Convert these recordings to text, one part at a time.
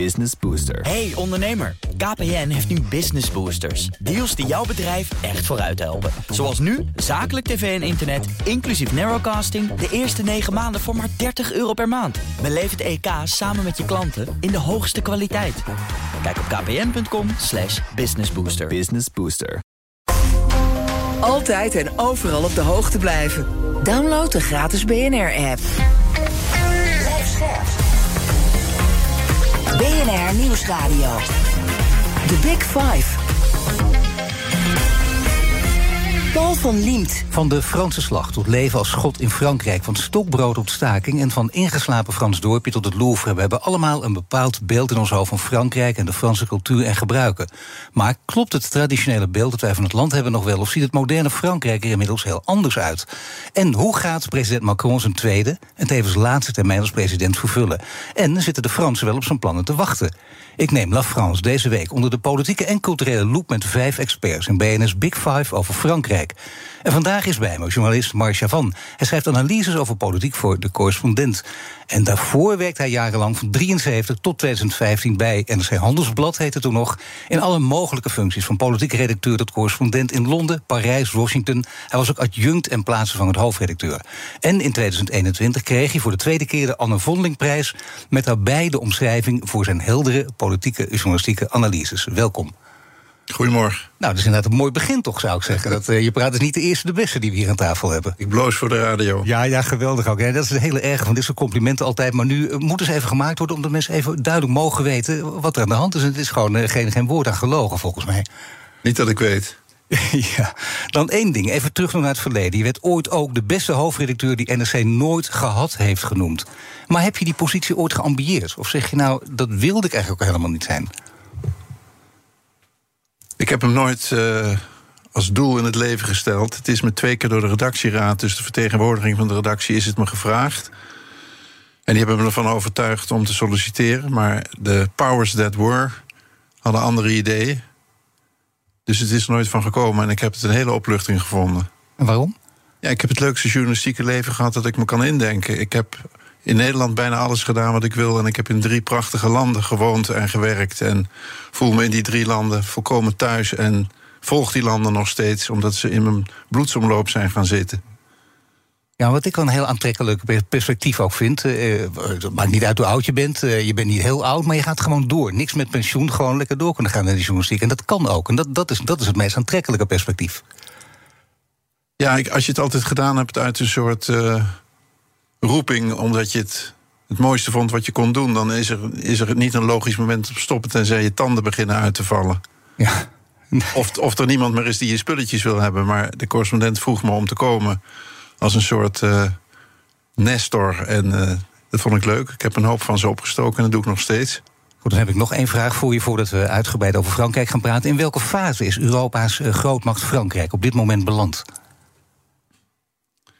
Business Booster. Hey ondernemer, KPN heeft nu Business Boosters. Deals die jouw bedrijf echt vooruit helpen. Zoals nu, zakelijk tv en internet, inclusief narrowcasting... de eerste 9 maanden voor maar 30 euro per maand. Beleef het EK samen met je klanten in de hoogste kwaliteit. Kijk op kpn.com slash businessbooster. Business Booster. Altijd en overal op de hoogte blijven. Download de gratis BNR-app. BNR Nieuwsradio. The Big Five. Paul van Liemt. Van de Franse slag tot leven als schot in Frankrijk. Van stokbrood tot staking en van ingeslapen Frans dorpje tot het Louvre. We hebben allemaal een bepaald beeld in ons hoofd van Frankrijk en de Franse cultuur en gebruiken. Maar klopt het traditionele beeld dat wij van het land hebben nog wel? Of ziet het moderne Frankrijk er inmiddels heel anders uit? En hoe gaat president Macron zijn tweede en tevens laatste termijn als president vervullen? En zitten de Fransen wel op zijn plannen te wachten? Ik neem La France deze week onder de politieke en culturele loep met vijf experts in BNS Big Five over Frankrijk. En vandaag is bij me journalist Marc Chavan. Hij schrijft analyses over politiek voor de correspondent. En daarvoor werkte hij jarenlang van 73 tot 2015 bij NRC Handelsblad, heette toen nog. In alle mogelijke functies, van politiek redacteur tot correspondent in Londen, Parijs, Washington. Hij was ook adjunct en plaatsvervangend hoofdredacteur. En in 2021 kreeg hij voor de tweede keer de Anne Vondelingprijs. Met daarbij de omschrijving voor zijn heldere politieke journalistieke analyses. Welkom. Goedemorgen. Nou, dat is inderdaad een mooi begin, toch, zou ik zeggen. Dat, uh, je praat is niet de eerste, de beste die we hier aan tafel hebben. Ik bloos voor de radio. Ja, ja, geweldig ook. Hè. Dat is een hele erg van dit soort complimenten altijd. Maar nu uh, moet eens even gemaakt worden... omdat mensen even duidelijk mogen weten wat er aan de hand is. En het is gewoon uh, geen, geen woord aan gelogen, volgens mij. Niet dat ik weet. ja, dan één ding. Even terug naar het verleden. Je werd ooit ook de beste hoofdredacteur die NRC nooit gehad heeft genoemd. Maar heb je die positie ooit geambieerd? Of zeg je nou, dat wilde ik eigenlijk ook helemaal niet zijn? Ik heb hem nooit uh, als doel in het leven gesteld. Het is me twee keer door de redactieraad, dus de vertegenwoordiging van de redactie, is het me gevraagd. En die hebben me ervan overtuigd om te solliciteren. Maar de powers that were hadden andere ideeën. Dus het is er nooit van gekomen en ik heb het een hele opluchting gevonden. En waarom? Ja, ik heb het leukste journalistieke leven gehad dat ik me kan indenken. Ik heb in Nederland bijna alles gedaan wat ik wil. En ik heb in drie prachtige landen gewoond en gewerkt. En voel me in die drie landen volkomen thuis. En volg die landen nog steeds, omdat ze in mijn bloedsomloop zijn gaan zitten. Ja, wat ik wel een heel aantrekkelijk perspectief ook vind. Uh, het maakt niet uit hoe oud je bent. Uh, je bent niet heel oud, maar je gaat gewoon door. Niks met pensioen, gewoon lekker door kunnen gaan in de journalistiek. En dat kan ook. En dat, dat, is, dat is het meest aantrekkelijke perspectief. Ja, ik, als je het altijd gedaan hebt uit een soort uh, roeping, omdat je het het mooiste vond wat je kon doen, dan is er, is er niet een logisch moment op stoppen tenzij je tanden beginnen uit te vallen. Ja. Of, of er niemand meer is die je spulletjes wil hebben. Maar de correspondent vroeg me om te komen als een soort uh, nestor. En uh, dat vond ik leuk. Ik heb een hoop van ze opgestoken en dat doe ik nog steeds. Goed, dan heb ik nog één vraag voor je voordat we uitgebreid over Frankrijk gaan praten. In welke fase is Europa's uh, grootmacht Frankrijk op dit moment beland?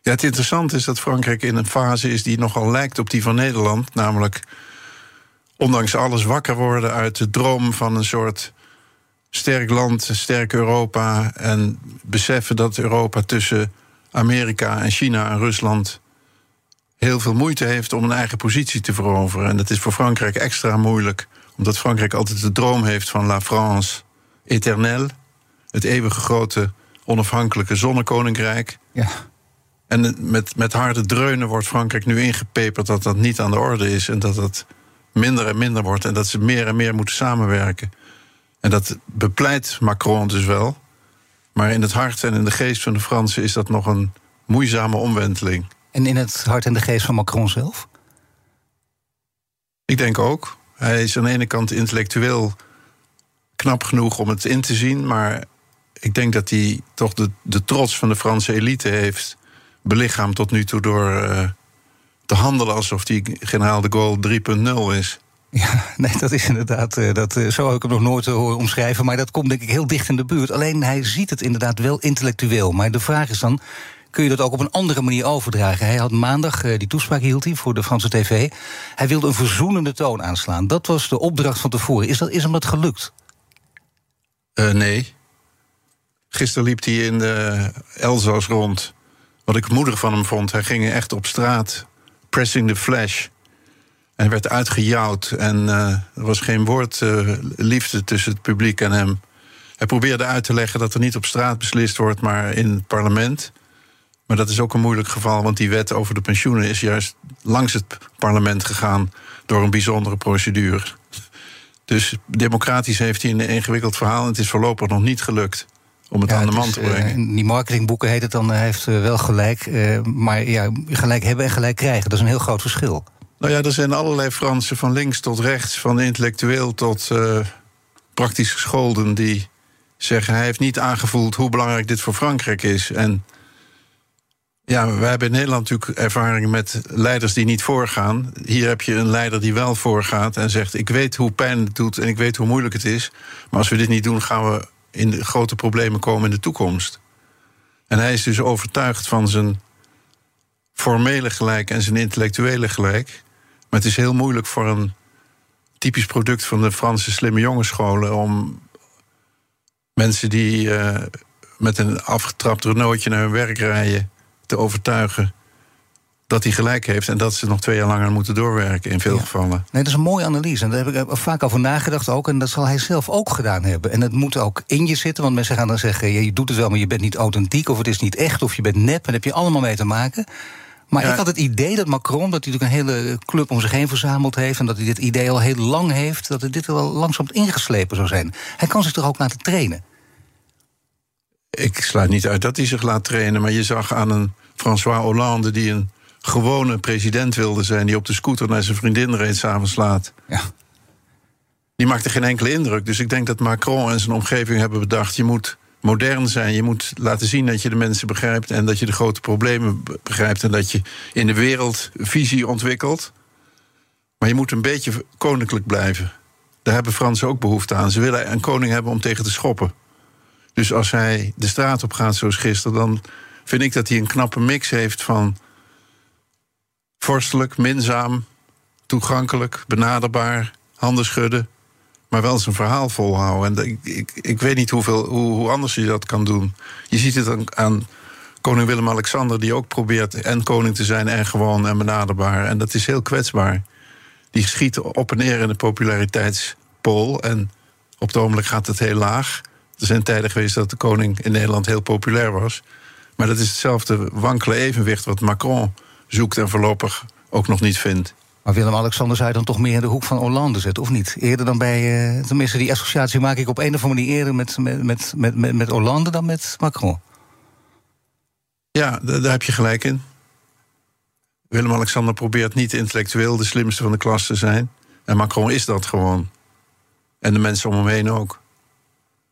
Ja, het interessante is dat Frankrijk in een fase is die nogal lijkt op die van Nederland. Namelijk, ondanks alles wakker worden uit de droom van een soort sterk land, sterk Europa. En beseffen dat Europa tussen Amerika en China en Rusland heel veel moeite heeft om een eigen positie te veroveren. En dat is voor Frankrijk extra moeilijk, omdat Frankrijk altijd de droom heeft van La France éternelle, het eeuwige grote onafhankelijke zonnekoninkrijk. Ja. En met, met harde dreunen wordt Frankrijk nu ingepeperd dat dat niet aan de orde is en dat het minder en minder wordt en dat ze meer en meer moeten samenwerken. En dat bepleit Macron dus wel. Maar in het hart en in de geest van de Fransen is dat nog een moeizame omwenteling. En in het hart en de geest van Macron zelf? Ik denk ook. Hij is aan de ene kant intellectueel knap genoeg om het in te zien, maar ik denk dat hij toch de, de trots van de Franse elite heeft belichaamd tot nu toe door uh, te handelen alsof hij generaal de Gaulle 3.0 is. Ja, nee, dat is inderdaad. Uh, dat, uh, zo heb ik hem nog nooit horen omschrijven. Maar dat komt denk ik heel dicht in de buurt. Alleen hij ziet het inderdaad wel intellectueel. Maar de vraag is dan. Kun je dat ook op een andere manier overdragen? Hij had maandag, die toespraak hield hij voor de Franse tv. Hij wilde een verzoenende toon aanslaan. Dat was de opdracht van tevoren. Is, dat, is hem dat gelukt? nee. Gisteren liep hij in de Elzas rond. Wat ik moedig van hem vond. Hij ging echt op straat. Pressing the flash. hij werd uitgejouwd en uh, er was geen woord uh, liefde tussen het publiek en hem. Hij probeerde uit te leggen dat er niet op straat beslist wordt, maar in het parlement. Maar dat is ook een moeilijk geval, want die wet over de pensioenen is juist langs het parlement gegaan door een bijzondere procedure. Dus democratisch heeft hij een ingewikkeld verhaal en het is voorlopig nog niet gelukt om het aan de man te brengen. Uh, in die marketingboeken heet het dan, hij heeft wel gelijk. Uh, maar ja, gelijk hebben en gelijk krijgen, dat is een heel groot verschil. Nou ja, er zijn allerlei Fransen, van links tot rechts, van intellectueel tot uh, praktisch gescholden, die zeggen: hij heeft niet aangevoeld hoe belangrijk dit voor Frankrijk is. En ja, wij hebben in Nederland natuurlijk ervaring met leiders die niet voorgaan. Hier heb je een leider die wel voorgaat en zegt: Ik weet hoe pijn het doet en ik weet hoe moeilijk het is. Maar als we dit niet doen, gaan we in grote problemen komen in de toekomst. En hij is dus overtuigd van zijn formele gelijk en zijn intellectuele gelijk. Maar het is heel moeilijk voor een typisch product van de Franse slimme jongensscholen om mensen die uh, met een afgetrapt Renaultje naar hun werk rijden te overtuigen dat hij gelijk heeft en dat ze nog twee jaar langer moeten doorwerken in veel gevallen. Nee, dat is een mooie analyse. En daar heb ik vaak over nagedacht ook. En dat zal hij zelf ook gedaan hebben. En het moet ook in je zitten, want mensen gaan dan zeggen: je doet het wel, maar je bent niet authentiek, of het is niet echt, of je bent nep. En daar heb je allemaal mee te maken. Maar ik had het idee dat Macron, dat hij natuurlijk een hele club om zich heen verzameld heeft. en dat hij dit idee al heel lang heeft. dat dit wel langzaam ingeslepen zou zijn. Hij kan zich toch ook laten trainen? Ik sluit niet uit dat hij zich laat trainen. Maar je zag aan een François Hollande die een gewone president wilde zijn. die op de scooter naar zijn vriendin reed s'avonds laat. Ja. Die maakte geen enkele indruk. Dus ik denk dat Macron en zijn omgeving hebben bedacht: je moet modern zijn. Je moet laten zien dat je de mensen begrijpt en dat je de grote problemen begrijpt en dat je in de wereld visie ontwikkelt. Maar je moet een beetje koninklijk blijven. Daar hebben Fransen ook behoefte aan. Ze willen een koning hebben om tegen te schoppen. Dus als hij de straat op gaat zoals gisteren, dan vind ik dat hij een knappe mix heeft van vorstelijk, minzaam, toegankelijk, benaderbaar, handen schudden maar wel zijn verhaal volhouden. En ik, ik, ik weet niet hoeveel, hoe, hoe anders je dat kan doen. Je ziet het aan, aan koning Willem-Alexander, die ook probeert en koning te zijn en gewoon en benaderbaar. En dat is heel kwetsbaar. Die schiet op en neer in de populariteitspool. En op het ogenblik gaat het heel laag. Er zijn tijden geweest dat de koning in Nederland heel populair was. Maar dat is hetzelfde wankele evenwicht wat Macron zoekt en voorlopig ook nog niet vindt. Maar Willem-Alexander zou je dan toch meer in de hoek van Hollande zetten, of niet? Eerder dan bij. Uh, tenminste, die associatie maak ik op een of andere manier eerder met, met, met, met, met Hollande dan met Macron. Ja, daar heb je gelijk in. Willem-Alexander probeert niet intellectueel de slimste van de klas te zijn. En Macron is dat gewoon. En de mensen om hem heen ook.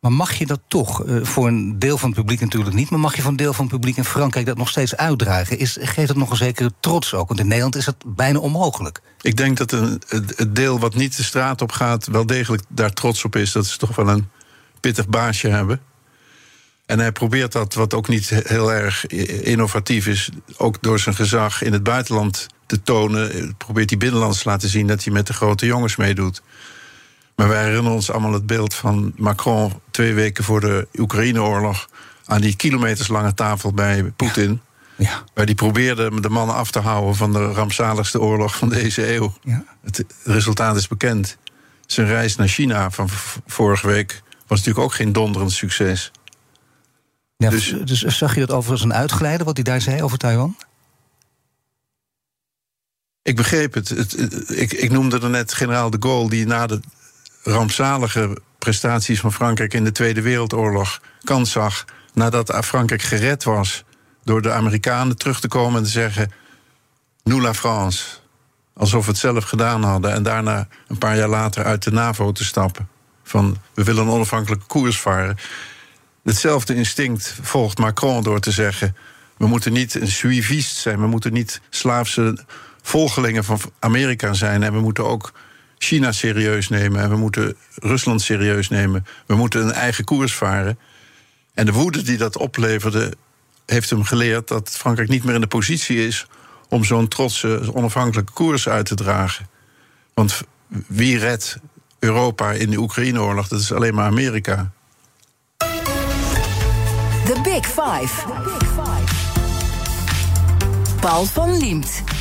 Maar mag je dat toch, uh, voor een deel van het publiek natuurlijk niet... maar mag je voor een deel van het publiek in Frankrijk dat nog steeds uitdragen? Is, geeft het nog een zekere trots ook? Want in Nederland is dat bijna onmogelijk. Ik denk dat een, het, deel wat niet de straat op gaat... wel degelijk daar trots op is. Dat ze toch wel een pittig baasje hebben. En hij probeert dat, wat ook niet heel erg innovatief is... ook door zijn gezag in het buitenland te tonen... probeert hij binnenlands te laten zien dat hij met de grote jongens meedoet... Maar wij herinneren ons allemaal het beeld van Macron twee weken voor de Oekraïne-oorlog aan die kilometerslange tafel bij Poetin. Ja. Waar die probeerde de mannen af te houden van de rampzaligste oorlog van deze eeuw. Ja. Het resultaat is bekend. Zijn reis naar China van vorige week was natuurlijk ook geen donderend succes. Ja, dus, dus zag je dat overigens een uitglijden wat hij daar zei over Taiwan? Ik begreep het. het, ik, ik, noemde er net generaal de Gaulle, die na de rampzalige prestaties van Frankrijk in de Tweede Wereldoorlog kans zag, nadat Frankrijk gered was door de Amerikanen terug te komen en te zeggen: Nous la France. Alsof we het zelf gedaan hadden. En daarna een paar jaar later uit de NAVO te stappen. Van we willen een onafhankelijke koers varen. Hetzelfde instinct volgt Macron door te zeggen: we moeten niet een suiviste zijn, we moeten niet slaafse volgelingen van Amerika zijn. En we moeten ook China serieus nemen en we moeten Rusland serieus nemen. We moeten een eigen koers varen. En de woede die dat opleverde, heeft hem geleerd dat Frankrijk niet meer in de positie is om zo'n trotse, onafhankelijke koers uit te dragen. Want wie redt Europa in de Oekraïne-oorlog? Dat is alleen maar Amerika. The Big Five. Paul van Liemt.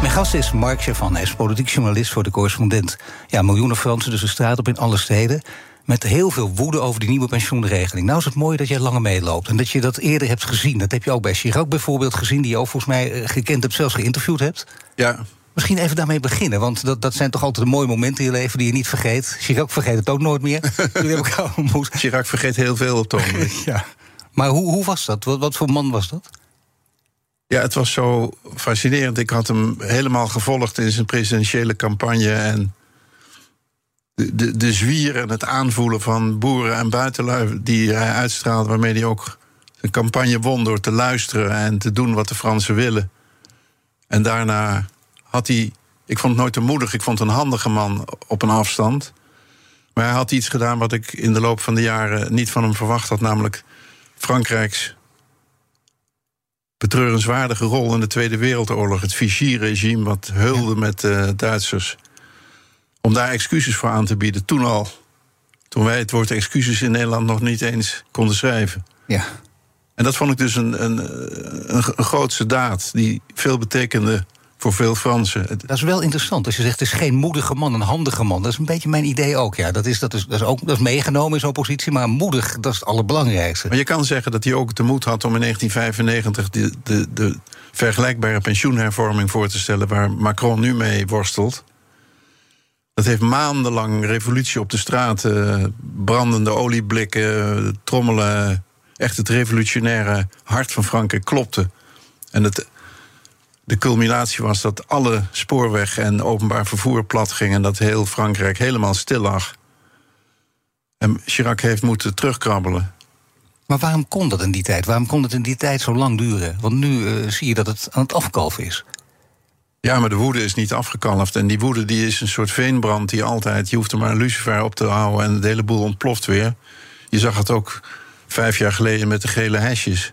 Mijn gast is Mark Chavan, hij is politiek journalist voor de correspondent. Ja, miljoenen Fransen dus de straat op in alle steden. Met heel veel woede over die nieuwe pensioenregeling. Nou is het mooi dat jij langer meeloopt en dat je dat eerder hebt gezien. Dat heb je ook bij Chirac bijvoorbeeld gezien, die je ook volgens mij eh, gekend hebt, zelfs geïnterviewd hebt. Ja, Misschien even daarmee beginnen, want dat, dat zijn toch altijd de mooie momenten in je leven die je niet vergeet. Chirac vergeet het ook nooit meer. Jullie hebben elkaar ontmoet. Chirac vergeet heel veel op het. Ja. Maar hoe, hoe was dat? Wat, wat voor man was dat? Ja, het was zo fascinerend. Ik had hem helemaal gevolgd in zijn presidentiële campagne. En de, de, de zwier en het aanvoelen van boeren en buitenlui die hij uitstraalde, waarmee hij ook zijn campagne won door te luisteren en te doen wat de Fransen willen. En daarna had hij. Ik vond het nooit te moedig, ik vond een handige man op een afstand. Maar hij had iets gedaan wat ik in de loop van de jaren niet van hem verwacht had, namelijk Frankrijks betreurenswaardige rol in de Tweede Wereldoorlog. Het Vichy-regime, wat heulde met de Duitsers. Om daar excuses voor aan te bieden, toen al. Toen wij het woord excuses in Nederland nog niet eens konden schrijven. Ja. En dat vond ik dus een, een, een, een grootste daad, die veel betekende voor veel Fransen. Dat is wel interessant. Als je zegt, het is geen moedige man, een handige man. Dat is een beetje mijn idee ook. Ja. Dat, is, dat, is, dat, is ook, dat is meegenomen in zo'n positie, maar moedig, dat is het allerbelangrijkste. Maar je kan zeggen dat hij ook de moed had om in 1995 de, de, de vergelijkbare pensioenhervorming voor te stellen waar Macron nu mee worstelt. Dat heeft maandenlang revolutie op de straat, eh, brandende olieblikken, trommelen. Echt het revolutionaire hart van Frankrijk klopte. En het, de culminatie was dat alle spoorweg en openbaar vervoer plat ging en dat heel Frankrijk helemaal stil lag. En Chirac heeft moeten terugkrabbelen. Maar waarom kon dat in die tijd? Waarom kon het in die tijd zo lang duren? Want nu eh, zie je dat het aan het afkalven is. Ja, maar de woede is niet afgekalfd. En die woede die is een soort veenbrand die altijd... je hoeft er maar een lucifer op te houden en de hele boel ontploft weer. Je zag het ook vijf jaar geleden met de gele hesjes.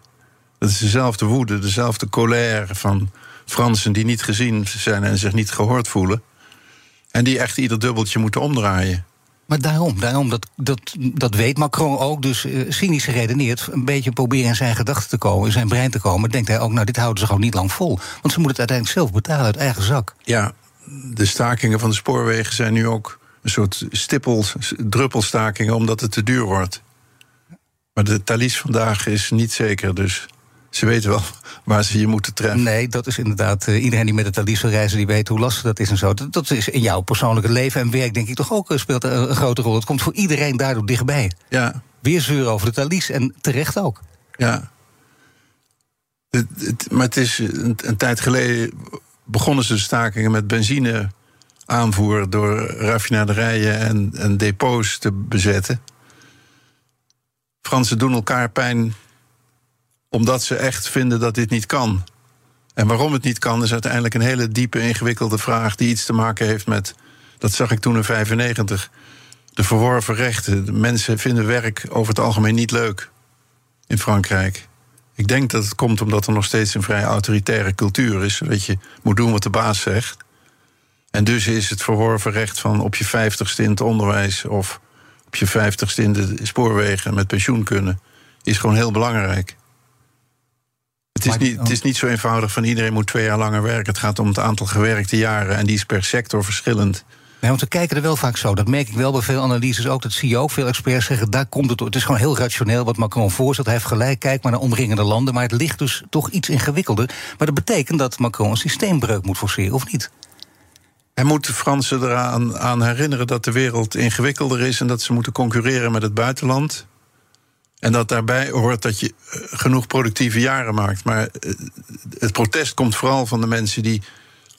Dat is dezelfde woede, dezelfde colère van Fransen... die niet gezien zijn en zich niet gehoord voelen. En die echt ieder dubbeltje moeten omdraaien. Maar daarom, daarom dat, dat, dat weet Macron ook. Dus eh, cynisch geredeneerd, een beetje proberen in zijn gedachten te komen, in zijn brein te komen. Denkt hij ook, nou, dit houden ze gewoon niet lang vol. Want ze moeten het uiteindelijk zelf betalen uit eigen zak. Ja, de stakingen van de spoorwegen zijn nu ook een soort stippel, druppelstakingen... omdat het te duur wordt. Maar de talies vandaag is niet zeker, dus ze weten wel waar ze je moeten treffen. Nee, dat is inderdaad. eh, iedereen die met het Thalys wil reizen, die weet hoe lastig dat is en zo. Dat, dat is in jouw persoonlijke leven en werk, denk ik, toch ook eh, speelt een, een grote rol. Het komt voor iedereen daardoor dichtbij. Ja, Weer zeuren over de Thalys en terecht ook. ja. Het, het- maar het is een, een tijd geleden begonnen ze de stakingen met benzine aanvoer door raffinaderijen en, en depots te bezetten. Fransen doen elkaar pijn omdat ze echt vinden dat dit niet kan. En waarom het niet kan, is uiteindelijk een hele diepe, ingewikkelde vraag die iets te maken heeft met. Dat zag ik toen in 95. De verworven rechten. De mensen vinden werk over het algemeen niet leuk in Frankrijk. Ik denk dat het komt omdat er nog steeds een vrij autoritaire cultuur is. Dat je moet doen wat de baas zegt. En dus is het verworven recht van op je vijftigste in het onderwijs... of op je vijftigste in de spoorwegen met pensioen kunnen... is gewoon heel belangrijk. Het is, niet, het is niet zo eenvoudig van iedereen moet twee jaar langer werken. Het gaat om het aantal gewerkte jaren en die is per sector verschillend. Nee, want we kijken er wel vaak zo. Dat merk ik wel bij veel analyses ook. Dat zie je ook. Veel experts zeggen, daar komt het door. Het is gewoon heel rationeel wat Macron voorstelt. Hij heeft gelijk, kijk maar naar omringende landen. Maar het ligt dus toch iets ingewikkelder. Maar dat betekent dat Macron een systeembreuk moet forceren, of niet? Hij moet de Fransen eraan aan herinneren dat de wereld ingewikkelder is en dat ze moeten concurreren met het buitenland. En dat daarbij hoort dat je eh, genoeg productieve jaren maakt. Maar eh, het protest komt vooral van de mensen die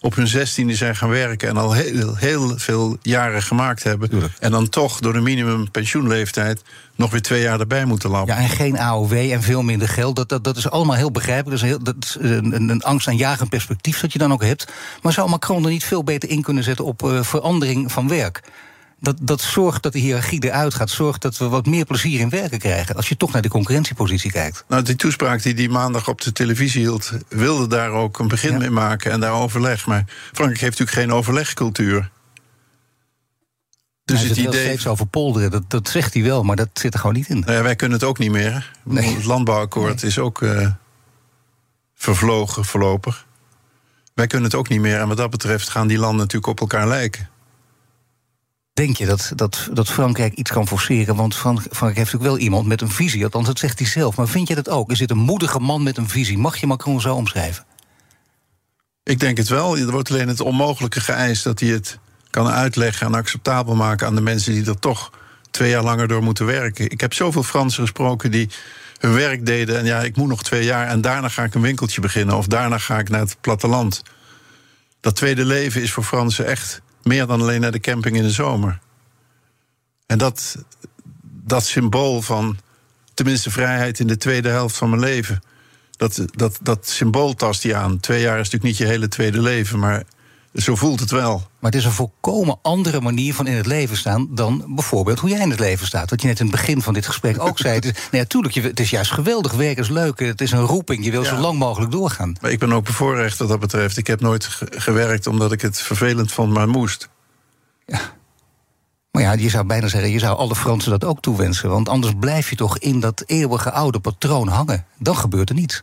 op hun zestiende zijn gaan werken en al heel, heel veel jaren gemaakt hebben. Tuurlijk. En dan toch door de minimum pensioenleeftijd nog weer twee jaar erbij moeten lappen. Ja, en geen AOW en veel minder geld. Dat, dat, dat is allemaal heel begrijpelijk. Dat is, heel, dat is een, een, een angstaanjagend perspectief dat je dan ook hebt. Maar zou Macron er niet veel beter in kunnen zetten op eh, verandering van werk? Dat, dat zorgt dat de hiërarchie eruit gaat. Zorgt dat we wat meer plezier in werken krijgen. Als je toch naar de concurrentiepositie kijkt. Nou, die toespraak die die maandag op de televisie hield, wilde daar ook een begin Ja. mee maken en daar overleg. Maar Frankrijk heeft natuurlijk geen overlegcultuur. Dus Hij het wel idee. steeds over polderen. Dat, dat zegt hij wel, maar dat zit er gewoon niet in. Nou ja, wij kunnen het ook niet meer. Nee. Het landbouwakkoord is ook eh, vervlogen voorlopig. Wij kunnen het ook niet meer. En wat dat betreft gaan die landen natuurlijk op elkaar lijken. Denk je dat, dat, dat Frankrijk iets kan forceren? Want Frankrijk heeft natuurlijk wel iemand met een visie. Althans, dat zegt hij zelf. Maar vind je dat ook? Is dit een moedige man met een visie? Mag je Macron zo omschrijven? Ik denk het wel. Er wordt alleen het onmogelijke geëist dat hij het kan uitleggen en acceptabel maken aan de mensen die er toch twee jaar langer door moeten werken. Ik heb zoveel Fransen gesproken die hun werk deden en ja, ik moet nog twee jaar en daarna ga ik een winkeltje beginnen of daarna ga ik naar het platteland. Dat tweede leven is voor Fransen echt meer dan alleen naar de camping in de zomer. En dat, dat symbool van tenminste vrijheid in de tweede helft van mijn leven. Dat, dat, dat symbool tast hij aan. Twee jaar is natuurlijk niet je hele tweede leven, maar zo voelt het wel. Maar het is een volkomen andere manier van in het leven staan dan bijvoorbeeld hoe jij in het leven staat. Wat je net in het begin van dit gesprek ook zei. Het is, nou ja, tuurlijk, het is juist geweldig werk, is leuk. Het is een roeping. Je wil zo lang mogelijk doorgaan. Maar ik ben ook bevoorrecht wat dat betreft. Ik heb nooit gewerkt omdat ik het vervelend vond, maar moest. Ja. Maar ja, je zou bijna zeggen, je zou alle Fransen dat ook toewensen. Want anders blijf je toch in dat eeuwige oude patroon hangen. Dan gebeurt er niets.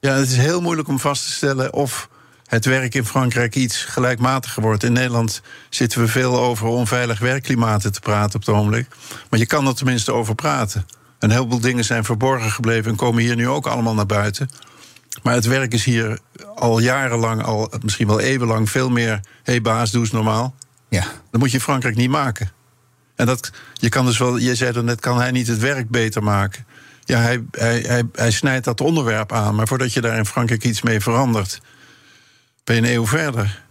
Ja, het is heel moeilijk om vast te stellen of het werk in Frankrijk iets gelijkmatiger wordt. In Nederland zitten we veel over onveilig werkklimaten te praten op het ogenblik. Maar je kan er tenminste over praten. Een heleboel dingen zijn verborgen gebleven en komen hier nu ook allemaal naar buiten. Maar het werk is hier al jarenlang, al misschien wel eeuwenlang, veel meer. Hé hey baas, doe eens normaal. Ja. Dat moet je in Frankrijk niet maken. En dat, je kan dus wel, je zei er net, kan hij niet het werk beter maken? Ja, hij, hij, hij, hij snijdt dat onderwerp aan. Maar voordat je daar in Frankrijk iets mee verandert, ben je een eeuw verder.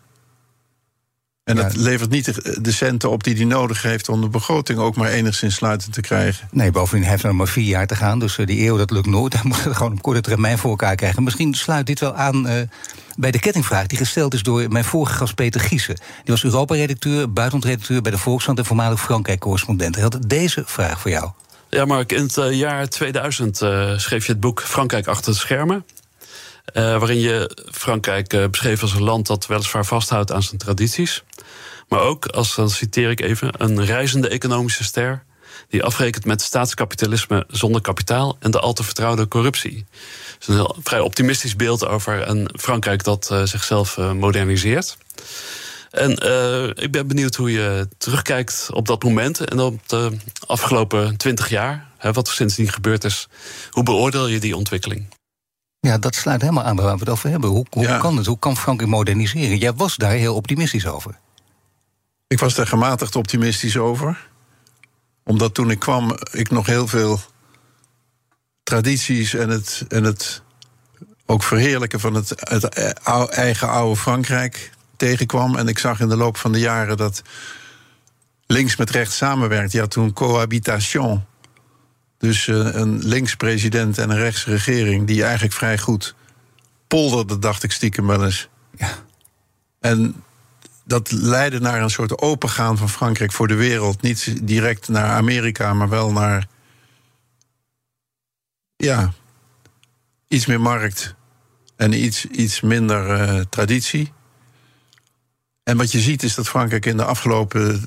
En dat levert niet de centen op die hij nodig heeft om de begroting ook maar enigszins sluitend te krijgen. Nee, bovendien heeft hij nog maar vier jaar te gaan. Dus eh, die eeuw, dat lukt nooit. Hij moet het gewoon op korte termijn voor elkaar krijgen. Misschien sluit dit wel aan uh, bij de kettingvraag die gesteld is door mijn vorige gast Peter Giesen. Die was Europa-redacteur, buitenlandredacteur bij de Volkskrant en voormalig Frankrijk-correspondent. Hij had deze vraag voor jou. Ja, Mark, in het uh, jaar 2000 schreef je het boek Frankrijk achter de schermen. Uh, waarin je Frankrijk uh, beschreef als een land dat weliswaar vasthoudt aan zijn tradities. Maar ook, als, dan citeer ik even, een reizende economische ster. die afrekent met staatskapitalisme zonder kapitaal en de al te vertrouwde corruptie. Het is een heel, vrij optimistisch beeld over een Frankrijk dat uh, zichzelf moderniseert. En ik ben benieuwd hoe je terugkijkt op dat moment en op de afgelopen twintig jaar, hè, wat er sindsdien gebeurd is. Hoe beoordeel je die ontwikkeling? Ja, dat sluit helemaal aan waar we het over hebben. Hoe, hoe ja. kan het? Hoe kan Frankrijk moderniseren? Jij was daar heel optimistisch over. Ik was daar gematigd optimistisch over. Omdat toen ik kwam, ik nog heel veel tradities en het, en het ook verheerlijken van het, het eigen oude Frankrijk tegenkwam. En ik zag in de loop van de jaren dat links met rechts samenwerkt. Ja, toen cohabitation dus uh, een links-president en een rechts-regering... die eigenlijk vrij goed polderde, dacht ik stiekem wel eens. Ja. En dat leidde naar een soort opengaan van Frankrijk voor de wereld. Niet direct naar Amerika, maar wel naar... ja, iets meer markt en iets, iets minder uh, traditie. En wat je ziet is dat Frankrijk in de afgelopen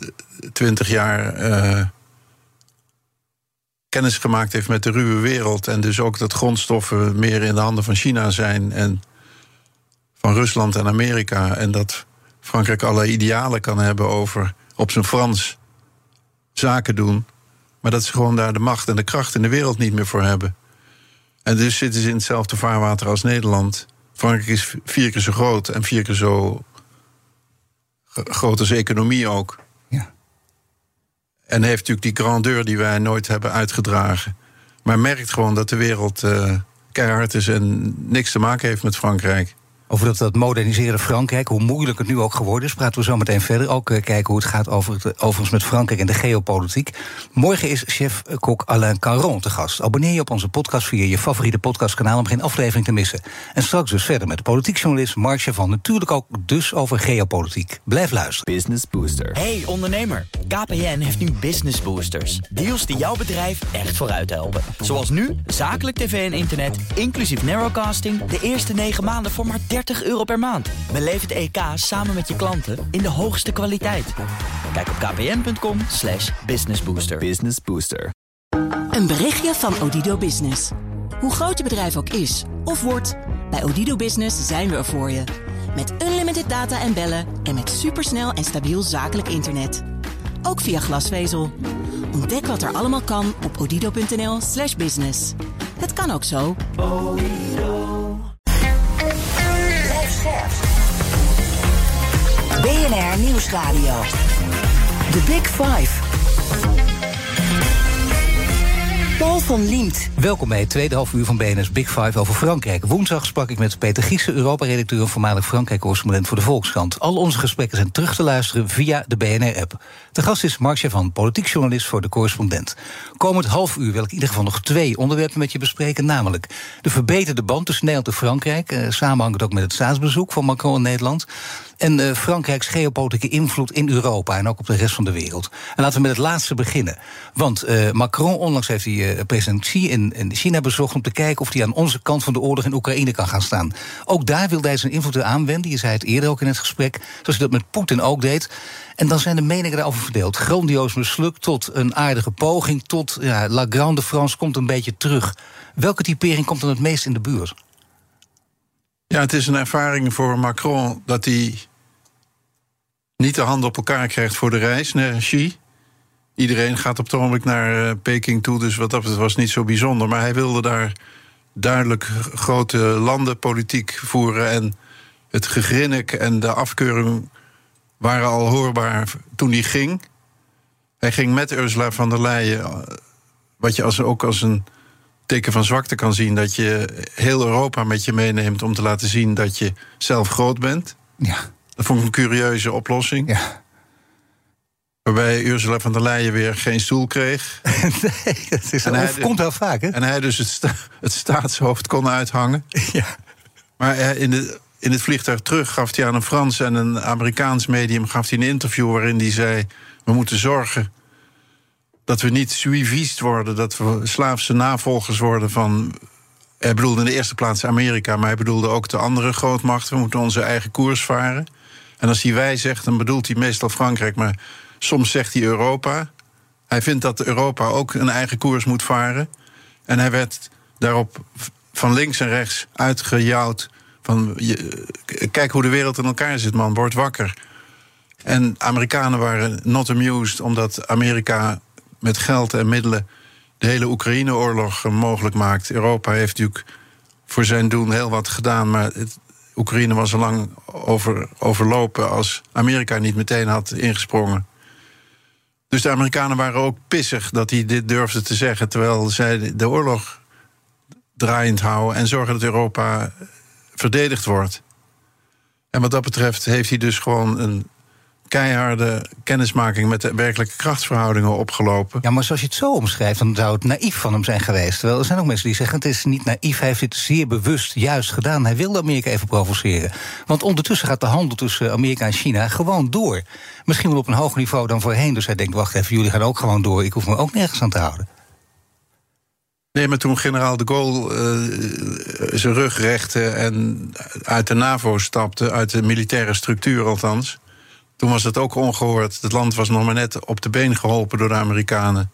twintig jaar... Uh, kennis gemaakt heeft met de ruwe wereld. En dus ook dat grondstoffen meer in de handen van China zijn. En van Rusland en Amerika. En dat Frankrijk allerlei idealen kan hebben over op zijn Frans zaken doen. Maar dat ze gewoon daar de macht en de kracht in de wereld niet meer voor hebben. En dus zitten ze in hetzelfde vaarwater als Nederland. Frankrijk is vier keer zo groot en vier keer zo groot als economie ook. En heeft natuurlijk die grandeur die wij nooit hebben uitgedragen. Maar merkt gewoon dat de wereld uh, keihard is en niks te maken heeft met Frankrijk. Over dat, dat moderniseren Frankrijk, hoe moeilijk het nu ook geworden is, praten we zo meteen verder. Ook uh, kijken hoe het gaat over het, overigens met Frankrijk en de geopolitiek. Morgen is chef-kok Alain Caron te gast. Abonneer je op onze podcast via je favoriete podcastkanaal om geen aflevering te missen. En straks dus verder met de politiekjournalist Mark van Natuurlijk ook dus over geopolitiek. Blijf luisteren. Business Booster. Hey ondernemer, KPN heeft nu Business Boosters. Deals die jouw bedrijf echt vooruit helpen. Zoals nu, zakelijk tv en internet, inclusief narrowcasting... de eerste negen maanden voor maar 30 euro per maand. Beleef het EK samen met je klanten in de hoogste kwaliteit. Kijk op kpn.com slash businessbooster. Business Booster. Een berichtje van Odido Business. Hoe groot je bedrijf ook is of wordt, bij Odido Business zijn we er voor je. Met unlimited data en bellen en met supersnel en stabiel zakelijk internet. Ook via glasvezel. Ontdek wat er allemaal kan op odido.nl/slash business. Het kan ook zo. BNR Nieuwsradio. The Big Five. Paul van Liemt. Welkom bij het tweede half uur van BNS Big Five over Frankrijk. Woensdag sprak ik met Peter Giessen, Europa-redacteur en voormalig Frankrijk-correspondent voor de Volkskrant. Al onze gesprekken zijn terug te luisteren via de BNR-app. De gast is Mark van, politiek journalist voor de correspondent. Komend half uur wil ik in ieder geval nog twee onderwerpen met je bespreken. Namelijk de verbeterde band tussen Nederland en Frankrijk. Eh, samenhangend ook met het staatsbezoek van Macron in Nederland. En uh, Frankrijks geopolitieke invloed in Europa en ook op de rest van de wereld. En laten we met het laatste beginnen. Want uh, Macron, onlangs heeft hij uh, president Xi in, in, China bezocht om te kijken of hij aan onze kant van de oorlog in Oekraïne kan gaan staan. Ook daar wilde hij zijn invloed aanwenden. Je zei het eerder ook in het gesprek, zoals hij dat met Poetin ook deed. En dan zijn de meningen erover verdeeld. Grandioos mislukt tot een aardige poging, tot ja, La Grande France komt een beetje terug. Welke typering komt dan het meest in de buurt? Ja, het is een ervaring voor Macron dat hij niet de handen op elkaar krijgt voor de reis naar Xi. Iedereen gaat op het ogenblik naar uh, Peking toe, dus wat dat was niet zo bijzonder. Maar hij wilde daar duidelijk grote landenpolitiek voeren. En het gegrinnik en de afkeuring waren al hoorbaar toen hij ging. Hij ging met Ursula van der Leyen, wat je als, ook als een teken van zwakte kan zien, dat je heel Europa met je meeneemt om te laten zien dat je zelf groot bent. Ja. Dat vond ik een curieuze oplossing. Ja. Waarbij Ursula van der Leyen weer geen stoel kreeg. nee, dat is, en hij, komt heel vaak, hè? En hij dus het, sta, het staatshoofd kon uithangen. Ja. Maar in, de, in het vliegtuig terug gaf hij aan een Frans en een Amerikaans medium gaf hij een interview waarin hij zei: We moeten zorgen dat we niet suivist worden, dat we slaafse navolgers worden van. Hij bedoelde in de eerste plaats Amerika, maar hij bedoelde ook de andere grootmachten. We moeten onze eigen koers varen. En als hij wij zegt, dan bedoelt hij meestal Frankrijk, maar soms zegt hij Europa. Hij vindt dat Europa ook een eigen koers moet varen. En hij werd daarop van links en rechts uitgejouwd. Je, kijk hoe de wereld in elkaar zit, man, word wakker. En Amerikanen waren not amused omdat Amerika met geld en middelen de hele Oekraïne-oorlog mogelijk maakt. Europa heeft natuurlijk voor zijn doen heel wat gedaan, maar Oekraïne was al lang over, overlopen als Amerika niet meteen had ingesprongen. Dus de Amerikanen waren ook pissig dat hij dit durfde te zeggen, terwijl zij de oorlog draaiend houden en zorgen dat Europa verdedigd wordt. En wat dat betreft heeft hij dus gewoon een keiharde kennismaking met de werkelijke krachtsverhoudingen opgelopen. Ja, maar zoals je het zo omschrijft, dan zou het naïef van hem zijn geweest. Terwijl er zijn ook mensen die zeggen: het is niet naïef, hij heeft dit zeer bewust juist gedaan. Hij wilde Amerika even provoceren. Want ondertussen gaat de handel tussen Amerika en China gewoon door. Misschien wel op een hoger niveau dan voorheen. Dus hij denkt: wacht even, jullie gaan ook gewoon door. Ik hoef me ook nergens aan te houden. Nee, maar toen generaal de Gaulle uh, zijn rug rechte en uit de NAVO stapte, uit de militaire structuur althans. Toen was het ook ongehoord. Het land was nog maar net op de been geholpen door de Amerikanen.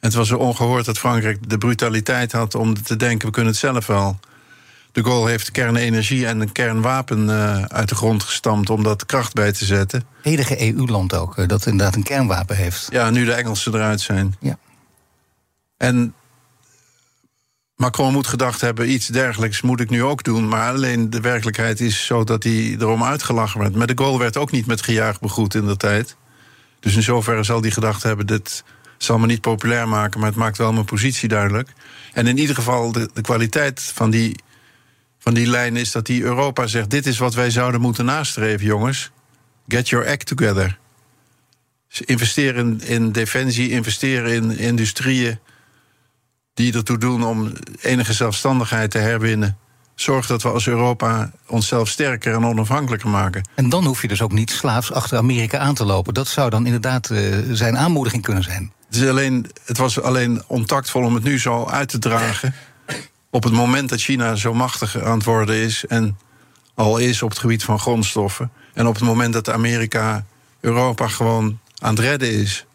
En het was ongehoord dat Frankrijk de brutaliteit had om te denken: we kunnen het zelf wel. De Gaulle heeft kernenergie en een kernwapen uh, uit de grond gestampt om dat kracht bij te zetten. Enige EU-land ook dat inderdaad een kernwapen heeft. Ja, nu de Engelsen eruit zijn. Ja. En Macron moet gedacht hebben, iets dergelijks moet ik nu ook doen. Maar alleen de werkelijkheid is zo dat hij erom uitgelachen werd. Maar de goal werd ook niet met gejuich begroet in de tijd. Dus in zoverre zal hij gedacht hebben, dit zal me niet populair maken... maar het maakt wel mijn positie duidelijk. En in ieder geval, de, de kwaliteit van die, van die lijn is dat die Europa zegt... dit is wat wij zouden moeten nastreven, jongens. Get your act together. Dus investeren in, in defensie, investeren in industrieën die ertoe doen om enige zelfstandigheid te herwinnen. Zorg dat we als Europa onszelf sterker en onafhankelijker maken. En dan hoef je dus ook niet slaafs achter Amerika aan te lopen. Dat zou dan inderdaad uh, zijn aanmoediging kunnen zijn. Het, is alleen, het was alleen ontactvol om het nu zo uit te dragen. Op het moment dat China zo machtig aan het worden is. En al is op het gebied van grondstoffen. En op het moment dat Amerika Europa gewoon aan het redden is.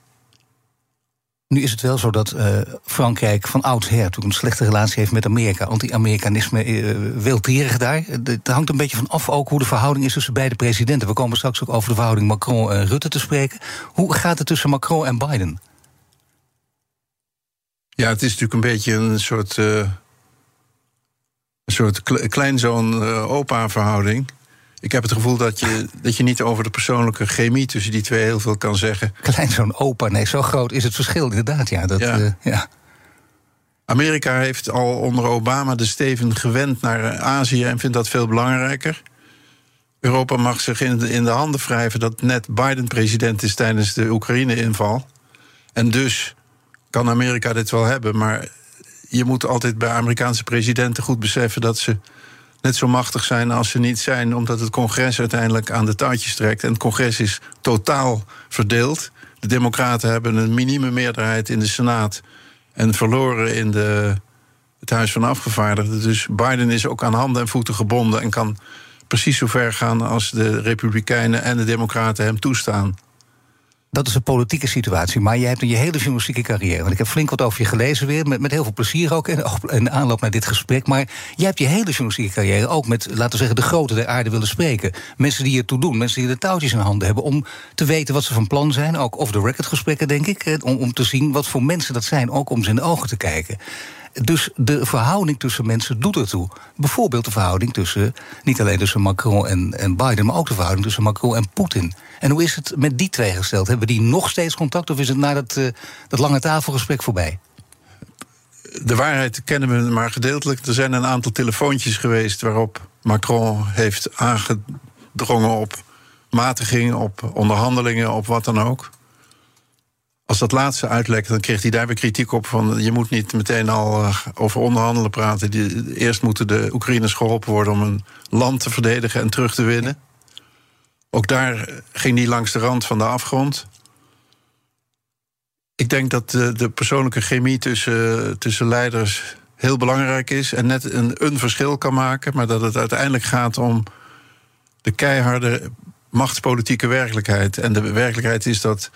Nu is het wel zo dat uh, Frankrijk van oudsher toen een slechte relatie heeft met Amerika. Anti-Amerikanisme uh, wilderig daar. Het hangt een beetje van af ook hoe de verhouding is tussen beide presidenten. We komen straks ook over de verhouding Macron en Rutte te spreken. Hoe gaat het tussen Macron en Biden? Ja, het is natuurlijk een beetje een soort. Een soort kleinzoon-opa-verhouding. Ik heb het gevoel dat je, dat je niet over de persoonlijke chemie tussen die twee heel veel kan zeggen. Kleinzoon opa, nee, zo groot is het verschil inderdaad. Ja, dat, ja. Uh, ja. Amerika heeft al onder Obama de steven gewend naar Azië en vindt dat veel belangrijker. Europa mag zich in de, in de handen wrijven dat net Biden president is tijdens de Oekraïne-inval. En dus kan Amerika dit wel hebben, maar je moet altijd bij Amerikaanse presidenten goed beseffen dat ze net zo machtig zijn als ze niet zijn, omdat het congres uiteindelijk aan de touwtjes trekt. En het congres is totaal verdeeld. De Democraten hebben een minieme meerderheid in de Senaat en verloren in de, het Huis van Afgevaardigden. Dus Biden is ook aan handen en voeten gebonden en kan precies zo ver gaan als de Republikeinen en de Democraten hem toestaan dat is een politieke situatie. Maar jij hebt in je hele journalistieke carrière. Want ik heb flink wat over je gelezen weer. Met, met heel veel plezier ook. En in aanloop naar dit gesprek. Maar jij hebt je hele journalistieke carrière ook met, laten we zeggen, de grote der aarde willen spreken. Mensen die ertoe doen. Mensen die de touwtjes in handen hebben. Om te weten wat ze van plan zijn. Ook off-the-record gesprekken, denk ik. Om, om te zien wat voor mensen dat zijn. Ook om ze in de ogen te kijken. Dus de verhouding tussen mensen doet ertoe. Bijvoorbeeld de verhouding tussen, niet alleen tussen Macron en, en Biden, maar ook de verhouding tussen Macron en Poetin. En hoe is het met die twee gesteld? Hebben die nog steeds contact of is het na dat, uh, dat lange tafelgesprek voorbij? De waarheid kennen we maar gedeeltelijk. Er zijn een aantal telefoontjes geweest waarop Macron heeft aangedrongen op matiging, op onderhandelingen, op wat dan ook. Als dat laatste uitlekt, dan kreeg hij daar weer kritiek op van je moet niet meteen al uh, over onderhandelen praten. Die, eerst moeten de Oekraïners geholpen worden om een land te verdedigen en terug te winnen. Ook daar ging hij langs de rand van de afgrond. Ik denk dat de, de persoonlijke chemie tussen, tussen leiders heel belangrijk is en net een, een verschil kan maken, maar dat het uiteindelijk gaat om de keiharde machtspolitieke werkelijkheid. En de werkelijkheid is dat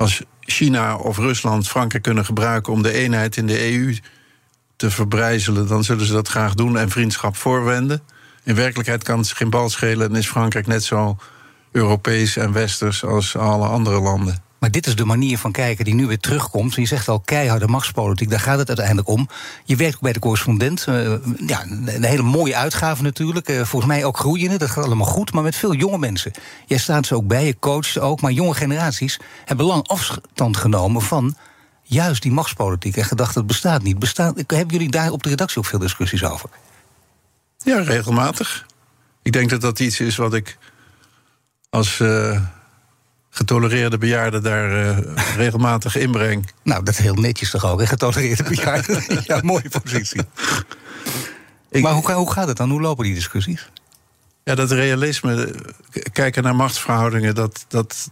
als China of Rusland Frankrijk kunnen gebruiken om de eenheid in de EU te verbrijzelen, dan zullen ze dat graag doen en vriendschap voorwenden. In werkelijkheid kan het geen bal schelen en is Frankrijk net zo Europees en Westers als alle andere landen. Maar dit is de manier van kijken die nu weer terugkomt. Je zegt al keiharde machtspolitiek, daar gaat het uiteindelijk om. Je werkt ook bij de correspondent. Uh, ja, een hele mooie uitgave natuurlijk. Uh, volgens mij ook groeiende, dat gaat allemaal goed. Maar met veel jonge mensen. Jij staat ze ook bij, je coacht ze ook. Maar jonge generaties hebben lang afstand genomen van juist die machtspolitiek. En gedacht, dat bestaat niet. Bestaat, hebben jullie daar op de redactie ook veel discussies over? Ja, regelmatig. Ik denk dat dat iets is wat ik als uh, getolereerde bejaarde daar uh, regelmatig inbreng. Nou, dat is heel netjes toch ook, getolereerde bejaarde. ja, mooie positie. maar hoe, hoe gaat het dan? Hoe lopen die discussies? Ja, dat realisme, kijken naar machtsverhoudingen, dat, dat,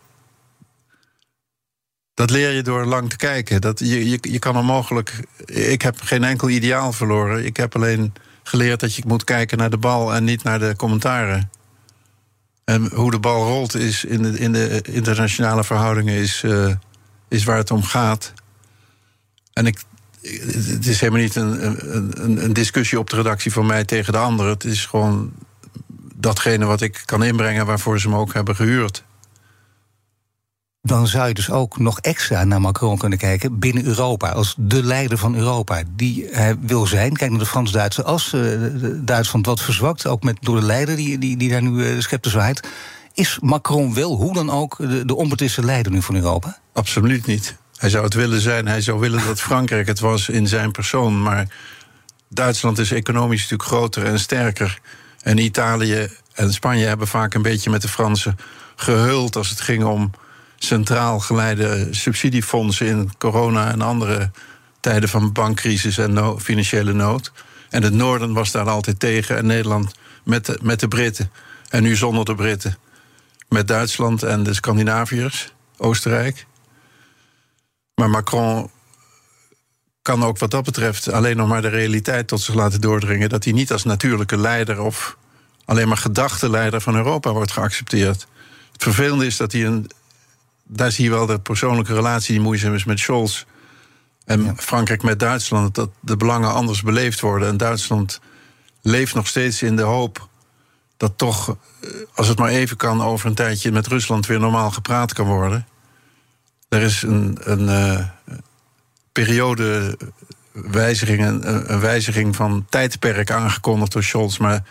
dat leer je door lang te kijken. Dat je, je, je kan onmogelijk. Ik heb geen enkel ideaal verloren. Ik heb alleen geleerd dat je moet kijken naar de bal en niet naar de commentaren. En hoe de bal rolt is in de, in de internationale verhoudingen is, uh, is waar het om gaat. En ik, het is helemaal niet een, een, een discussie op de redactie van mij tegen de anderen. Het is gewoon datgene wat ik kan inbrengen waarvoor ze me ook hebben gehuurd dan zou je dus ook nog extra naar Macron kunnen kijken binnen Europa. Als de leider van Europa die hij wil zijn. Kijk naar de Frans-Duitse as. Uh, Duitsland wat verzwakt, ook met, door de leider die, die, die daar nu uh, scepter zwaait. Is Macron wel, hoe dan ook, de, de onbetwiste leider nu van Europa? Absoluut niet. Hij zou het willen zijn. Hij zou willen dat Frankrijk het was in zijn persoon. Maar Duitsland is economisch natuurlijk groter en sterker. En Italië en Spanje hebben vaak een beetje met de Fransen gehuld als het ging om centraal geleide subsidiefondsen in corona en andere tijden van bankcrisis en financiële nood. En het noorden was daar altijd tegen en Nederland met de, met de Britten. En nu zonder de Britten. Met Duitsland en de Scandinaviërs, Oostenrijk. Maar Macron kan ook wat dat betreft alleen nog maar de realiteit tot zich laten doordringen. Dat hij niet als natuurlijke leider of alleen maar gedachtenleider van Europa wordt geaccepteerd. Het vervelende is dat hij een daar zie je wel de persoonlijke relatie die moeizaam is met Scholz. En Frankrijk met Duitsland, dat de belangen anders beleefd worden. En Duitsland leeft nog steeds in de hoop dat toch, eh, als het maar even kan, over een tijdje met Rusland weer normaal gepraat kan worden. Er is een, een uh, periodewijziging, een, een wijziging van tijdperk aangekondigd door Scholz. Maar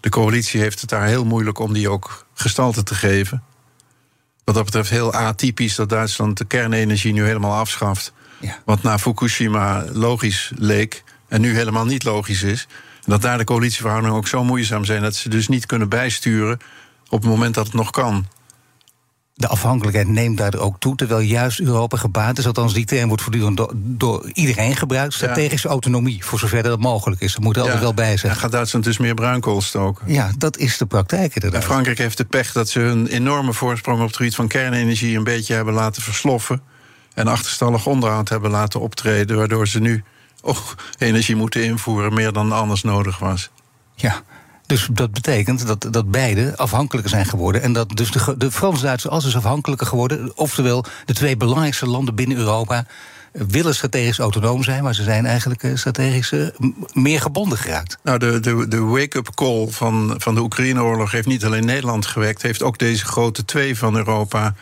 de coalitie heeft het daar heel moeilijk om die ook gestalte te geven. Wat dat betreft heel atypisch dat Duitsland de kernenergie nu helemaal afschaft. Ja. Wat na Fukushima logisch leek en nu helemaal niet logisch is. En dat daar de coalitieverhoudingen ook zo moeizaam zijn dat ze dus niet kunnen bijsturen op het moment dat het nog kan de afhankelijkheid neemt daar ook toe, terwijl juist Europa gebaat is. Althans, die term wordt voortdurend door, door iedereen gebruikt. Strategische autonomie, voor zover dat mogelijk is. Dat moet er altijd wel bij zijn. En gaat Duitsland dus meer bruinkool stoken? Ja, dat is de praktijk inderdaad. En Frankrijk heeft de pech dat ze hun enorme voorsprong op het gebied van kernenergie een beetje hebben laten versloffen. En achterstallig onderhoud hebben laten optreden, waardoor ze nu oh, energie moeten invoeren meer dan anders nodig was. Ja, dus dat betekent dat, dat beide afhankelijker zijn geworden. En dat dus de, de Frans-Duitsers als is afhankelijker geworden. Oftewel, de twee belangrijkste landen binnen Europa willen strategisch autonoom zijn, maar ze zijn eigenlijk eh, strategisch eh, meer gebonden geraakt. Nou, de, de, de wake-up call van, van de Oekraïne-oorlog heeft niet alleen Nederland gewekt, heeft ook deze grote twee van Europa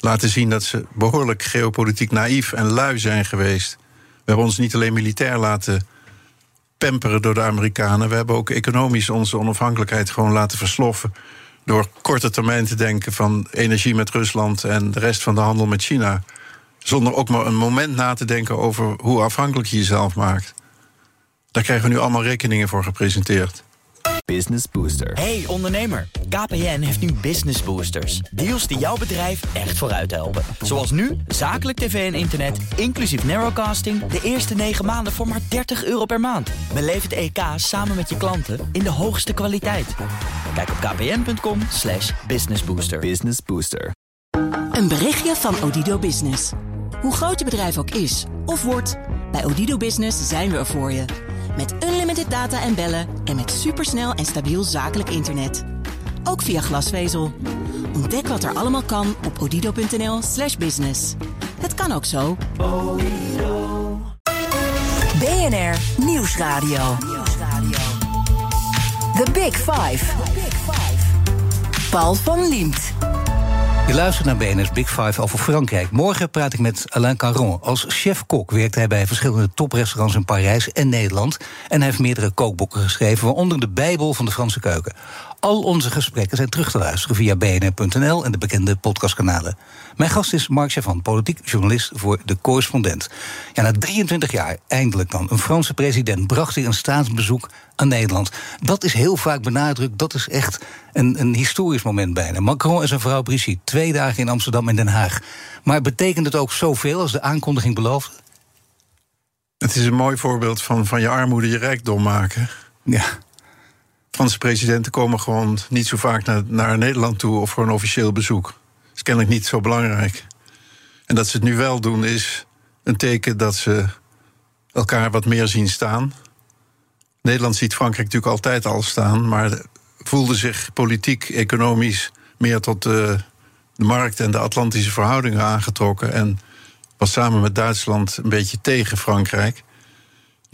laten zien dat ze behoorlijk geopolitiek naïef en lui zijn geweest. We hebben ons niet alleen militair laten pamperen door de Amerikanen. We hebben ook economisch onze onafhankelijkheid gewoon laten versloffen. Door korte termijn te denken van energie met Rusland en de rest van de handel met China. Zonder ook maar een moment na te denken over hoe afhankelijk je jezelf maakt. Daar krijgen we nu allemaal rekeningen voor gepresenteerd. Business Booster. Hey ondernemer, KPN heeft nu Business Boosters. Deals die jouw bedrijf echt vooruit helpen. Zoals nu, zakelijk tv en internet, inclusief narrowcasting... de eerste 9 maanden voor maar 30 euro per maand. Beleef het EK samen met je klanten in de hoogste kwaliteit. Kijk op kpn.com slash businessbooster. Business Booster. Een berichtje van Odido Business. Hoe groot je bedrijf ook is of wordt... bij Odido Business zijn we er voor je... Met unlimited data en bellen en met supersnel en stabiel zakelijk internet. Ook via glasvezel. Ontdek wat er allemaal kan op odido.nl slash business. Het kan ook zo. BNR Nieuwsradio. The Big Five. Paul van Liemt. Je luistert naar BNS Big Five over Frankrijk. Morgen praat ik met Alain Caron. Als chef-kok werkt hij bij verschillende toprestaurants in Parijs en Nederland. En hij heeft meerdere kookboeken geschreven, waaronder de Bijbel van de Franse keuken. Al onze gesprekken zijn terug te luisteren via bnr.nl en de bekende podcastkanalen. Mijn gast is Mark Chavan, politiek journalist voor De Correspondent. Ja, na 23 jaar, eindelijk dan, een Franse president bracht hij een staatsbezoek aan Nederland. Dat is heel vaak benadrukt, dat is echt een, een historisch moment bijna. Macron en zijn vrouw Brigitte, twee dagen in Amsterdam en Den Haag. Maar betekent het ook zoveel als de aankondiging belooft? Het is een mooi voorbeeld van, van je armoede je rijkdom maken. Ja. Franse presidenten komen gewoon niet zo vaak naar, naar Nederland toe of voor een officieel bezoek. Dat is kennelijk niet zo belangrijk. En dat ze het nu wel doen is een teken dat ze elkaar wat meer zien staan. Nederland ziet Frankrijk natuurlijk altijd al staan, maar voelde zich politiek, economisch meer tot de, de markt en de Atlantische verhoudingen aangetrokken. En was samen met Duitsland een beetje tegen Frankrijk.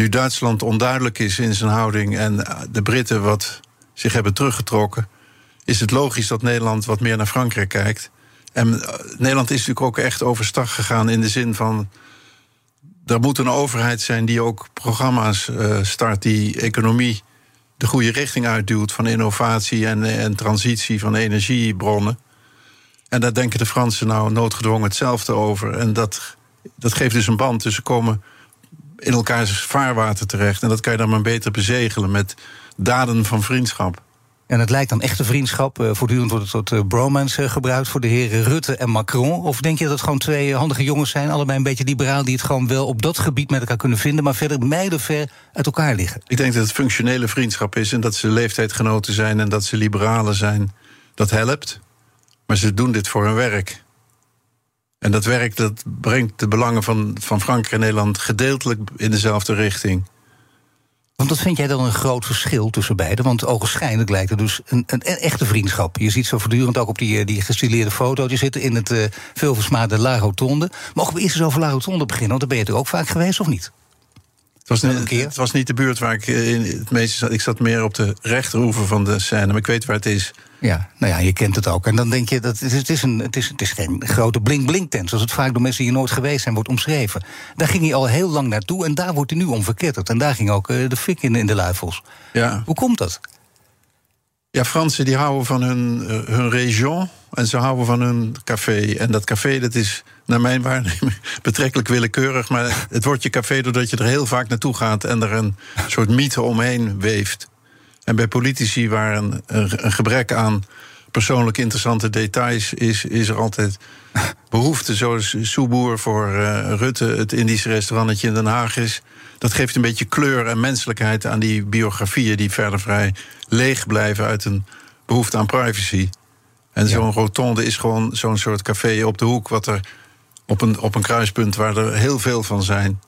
Nu Duitsland onduidelijk is in zijn houding en de Britten wat zich hebben teruggetrokken, is het logisch dat Nederland wat meer naar Frankrijk kijkt. En eh, Nederland is natuurlijk ook echt overstag gegaan in de zin van. Er moet een overheid zijn die ook programma's uh, start die economie de goede richting uitduwt van innovatie en, en transitie van energiebronnen. En daar denken de Fransen nou noodgedwongen hetzelfde over. En dat, dat geeft dus een band. Ze komen in elkaars vaarwater terecht. En dat kan je dan maar beter bezegelen met daden van vriendschap. En het lijkt dan echte vriendschap. Uh, voortdurend wordt het tot uh, bromance uh, gebruikt voor de heren Rutte en Macron. Of denk je dat het gewoon twee handige jongens zijn, allebei een beetje liberaal, die het gewoon wel op dat gebied met elkaar kunnen vinden, maar verder mijlenver uit elkaar liggen? Ik denk dat het functionele vriendschap is en dat ze leeftijdgenoten zijn en dat ze liberalen zijn. Dat helpt. Maar ze doen dit voor hun werk. En dat werk dat brengt de belangen van, van Frankrijk en Nederland gedeeltelijk in dezelfde richting. Want wat vind jij dan een groot verschil tussen beiden? Want ogenschijnlijk lijkt het dus een, een, echte vriendschap. Je ziet zo voortdurend ook op die, eh, die gestileerde foto's zitten in het uh, veelversmaarde La Rotonde. Mogen we eerst eens over La Rotonde beginnen? Want daar ben je er ook vaak geweest, of niet? Het was, niet, het was niet de buurt waar ik in het meeste zat. Ik zat meer op de rechteroever van de scène, maar ik weet waar het is. Ja, nou ja, je kent het ook. En dan denk je dat het is, het is, een, het is, het is geen grote blink-blink-tent, zoals het vaak door mensen die nooit geweest zijn wordt omschreven. Daar ging hij al heel lang naartoe en daar wordt hij nu om verketterd. En daar ging ook uh, de fik in, in de luifels. Ja. Hoe komt dat? Ja, Fransen die houden van hun, uh, hun region en ze houden van hun café. En dat café, dat is naar mijn waarneming betrekkelijk willekeurig. Maar het wordt je café doordat je er heel vaak naartoe gaat en er een soort mythe omheen weeft. En bij politici waar een, een, gebrek aan persoonlijk interessante details is, is er altijd behoefte. Zoals Soeboer voor uh, Rutte, het Indische restaurantje in Den Haag is. Dat geeft een beetje kleur en menselijkheid aan die biografieën die verder vrij leeg blijven uit een behoefte aan privacy. En zo'n rotonde is gewoon zo'n soort café op de hoek, wat er op een, op een kruispunt waar er heel veel van zijn.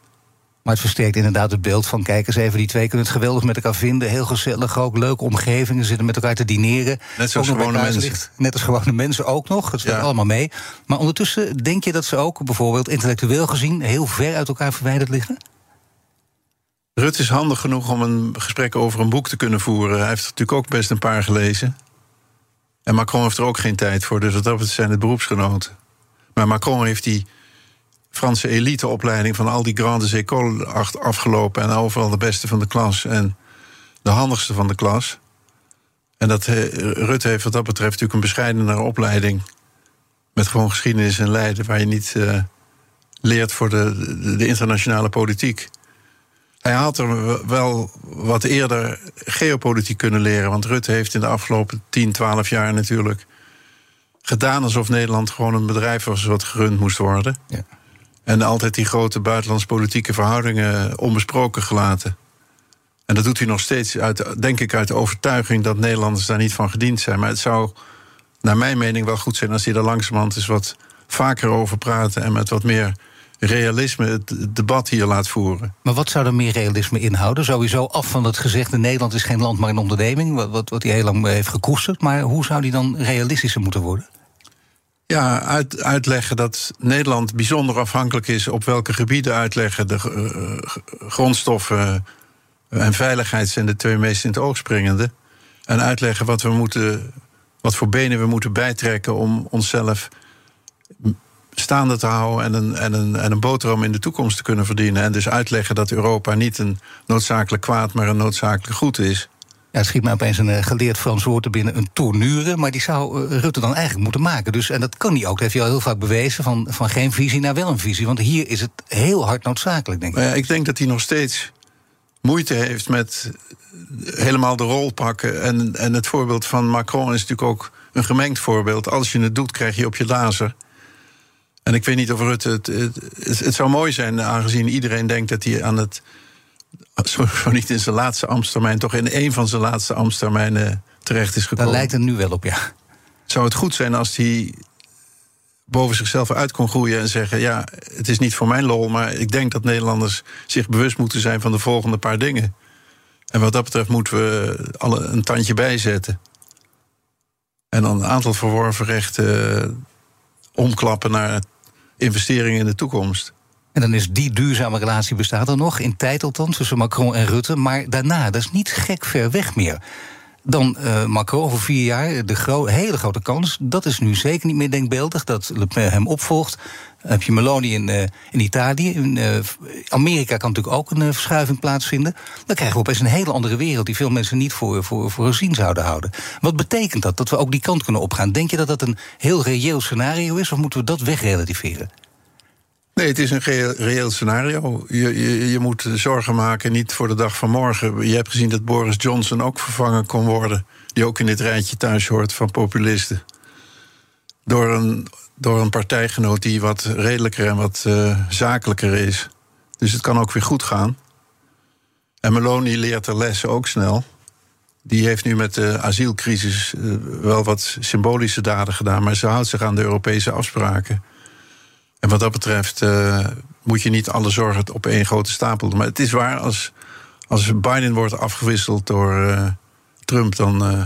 Maar het versterkt inderdaad het beeld van... kijk eens even, die twee kunnen het geweldig met elkaar vinden. Heel gezellig ook, leuke omgevingen, zitten met elkaar te dineren. Net zoals gewone mensen. Net als gewone mensen ook nog, het speelt allemaal mee. Maar ondertussen denk je dat ze ook bijvoorbeeld intellectueel gezien... heel ver uit elkaar verwijderd liggen? Rut is handig genoeg om een gesprek over een boek te kunnen voeren. Hij heeft er natuurlijk ook best een paar gelezen. En Macron heeft er ook geen tijd voor, dus wat dat zijn het beroepsgenoten. Maar Macron heeft die Franse eliteopleiding van al die grandes écoles afgelopen en overal de beste van de klas en de handigste van de klas. En dat uh, Rutte heeft wat dat betreft natuurlijk een bescheidenere opleiding. Met gewoon geschiedenis en Leiden, waar je niet uh, leert voor de, de, de, internationale politiek. Hij had er wel wat eerder geopolitiek kunnen leren. Want Rutte heeft in de afgelopen 10, 12 jaar natuurlijk gedaan alsof Nederland gewoon een bedrijf was wat gerund moest worden. Ja. En altijd die grote buitenlandse politieke verhoudingen onbesproken gelaten. En dat doet hij nog steeds, uit, denk ik, uit de overtuiging dat Nederlanders daar niet van gediend zijn. Maar het zou, naar mijn mening, wel goed zijn als hij er langzamerhand eens wat vaker over praten en met wat meer realisme het debat hier laat voeren. Maar wat zou er meer realisme inhouden? Sowieso af van het gezegde: Nederland is geen land, maar een onderneming. Wat, wat, wat hij heel lang heeft gekoesterd. Maar hoe zou die dan realistischer moeten worden? Ja, uit, uitleggen dat Nederland bijzonder afhankelijk is op welke gebieden uitleggen. De uh, grondstoffen en veiligheid zijn de twee meest in het oog springende. En uitleggen wat we moeten, wat voor benen we moeten bijtrekken om onszelf staande te houden en een, en, een, en een boterham in de toekomst te kunnen verdienen. En dus uitleggen dat Europa niet een noodzakelijk kwaad, maar een noodzakelijk goed is. Ja, schiet mij opeens een uh, geleerd Frans woord binnen, een tournure. Maar die zou uh, Rutte dan eigenlijk moeten maken. Dus, en dat kan hij ook. Dat heeft hij al heel vaak bewezen. Van, van geen visie naar wel een visie. Want hier is het heel hard noodzakelijk, denk ik. Nou ja, ik denk dat hij nog steeds moeite heeft met helemaal de rol pakken. En, en het voorbeeld van Macron is natuurlijk ook een gemengd voorbeeld. Als je het doet, krijg je op je lazer. En ik weet niet of Rutte. Het, het, zou mooi zijn, aangezien iedereen denkt dat hij aan het. Zo, niet in zijn laatste ambtstermijn, toch in een van zijn laatste ambtstermijnen terecht is gekomen. Daar lijkt het nu wel op, ja. Zou het goed zijn als hij boven zichzelf uit kon groeien en zeggen: Ja, het is niet voor mijn lol, maar ik denk dat Nederlanders zich bewust moeten zijn van de volgende paar dingen. En wat dat betreft moeten we alle een tandje bijzetten. En dan een aantal verworven rechten omklappen naar investeringen in de toekomst. En dan is die duurzame relatie bestaat er nog, in tijd althans, tussen Macron en Rutte. Maar daarna, dat is niet gek ver weg meer. Dan uh, Macron voor vier jaar, de hele grote kans. Dat is nu zeker niet meer denkbeeldig, dat Le Pen hem opvolgt. Dan heb je Meloni in, uh, in Italië. In uh, Amerika kan natuurlijk ook een verschuiving plaatsvinden. Dan krijgen we opeens een hele andere wereld... die veel mensen niet voor, voor, voor zouden houden. Wat betekent dat, dat we ook die kant kunnen opgaan? Denk je dat dat een heel reëel scenario is... of moeten we dat wegrelativeren? Nee, het is een reëel scenario. Je, je, moet zorgen maken, niet voor de dag van morgen. Je hebt gezien dat Boris Johnson ook vervangen kon worden. Die ook in dit rijtje thuis hoort van populisten. Door een, door een partijgenoot die wat redelijker en wat uh, zakelijker is. Dus het kan ook weer goed gaan. En Meloni leert de lessen ook snel. Die heeft nu met de asielcrisis uh, wel wat symbolische daden gedaan. Maar ze houdt zich aan de Europese afspraken. En wat dat betreft uh, moet je niet alle zorgen op één grote stapel doen. Maar het is waar, als, als Biden wordt afgewisseld door eh, Trump, dan, eh,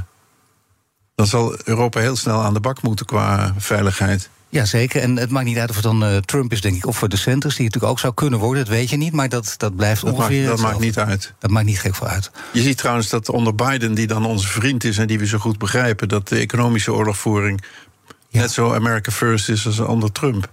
dan zal Europa heel snel aan de bak moeten qua veiligheid. Jazeker, en het maakt niet uit of het dan eh, Trump is, denk ik, of voor de centers, die natuurlijk ook zou kunnen worden, dat weet je niet, maar dat, dat blijft Dat, maakt, ongeveer. dat maakt niet uit. Dat maakt niet gek voor uit. Je ziet trouwens dat onder Biden, die dan onze vriend is en die we zo goed begrijpen, dat de economische oorlogvoering Ja. net zo America First is als onder Trump.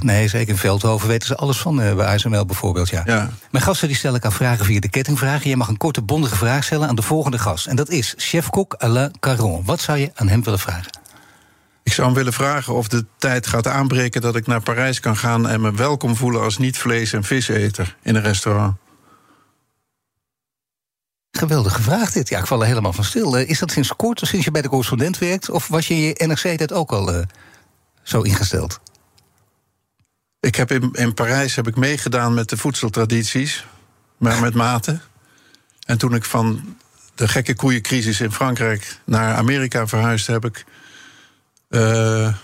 Nee, zeker in Veldhoven weten ze alles van, eh, bij ASML bijvoorbeeld, ja. Ja. Mijn gasten die stellen elkaar vragen via de kettingvragen. Je mag een korte, bondige vraag stellen aan de volgende gast. En dat is chef-kok Alain Caron. Wat zou je aan hem willen vragen? Ik zou hem willen vragen of de tijd gaat aanbreken dat ik naar Parijs kan gaan en me welkom voelen als niet-vlees- en viseter in een restaurant. Geweldige vraag dit. Ja, ik val er helemaal van stil. Eh, is dat sinds kort, sinds je bij de correspondent werkt? Of was je in je NRC-tijd ook al eh, zo ingesteld? Ik heb in, in Parijs heb ik meegedaan met de voedseltradities, maar met mate. En toen ik van de gekke koeiencrisis in Frankrijk naar Amerika verhuisde, heb ik eh,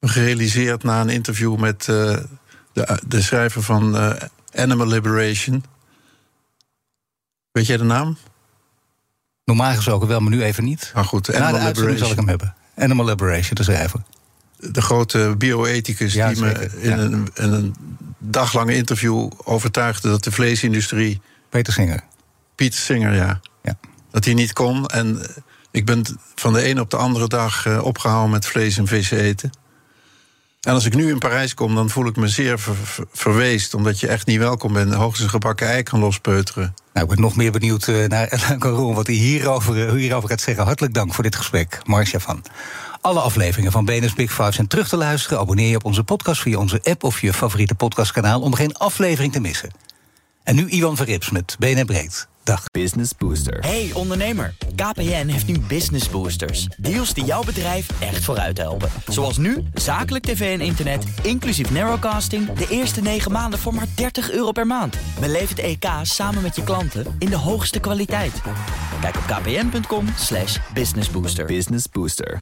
gerealiseerd na een interview met eh, de, de schrijver van eh, Animal Liberation. Weet jij de naam? Normaal gesproken wel, maar nu even niet. Ah goed, Na de Animal uitzending zal ik hem hebben. Animal Liberation, te schrijven. De grote bioethicus Ja, die me in, ja. een, in een daglange interview overtuigde dat de vleesindustrie, Peter Singer. Piet Singer, ja, Ja. dat hij niet kon. En eh, ik ben van de een op de andere dag eh, opgehouden met vlees en vis eten. En als ik nu in Parijs kom, dan voel ik me zeer ver- ver- verweest, omdat je echt niet welkom bent. Hoogstens een gebakken ei kan lospeuteren. Nou, ik ben nog meer benieuwd eh, naar Alain Caron, wat hij hierover, hierover gaat zeggen. Hartelijk dank voor dit gesprek, Marcia van. Alle afleveringen van BNS Big Five zijn terug te luisteren. Abonneer je op onze podcast via onze app of je favoriete podcastkanaal... om geen aflevering te missen. En nu Iwan Verrips met BNN Breed. Dag. Business Booster. Hey ondernemer, KPN heeft nu Business Boosters. Deals die jouw bedrijf echt vooruit helpen. Zoals nu, zakelijk tv en internet, inclusief narrowcasting... de eerste 9 maanden voor maar 30 euro per maand. Beleef het EK samen met je klanten in de hoogste kwaliteit. Kijk op kpn.com slash businessbooster. Business Booster.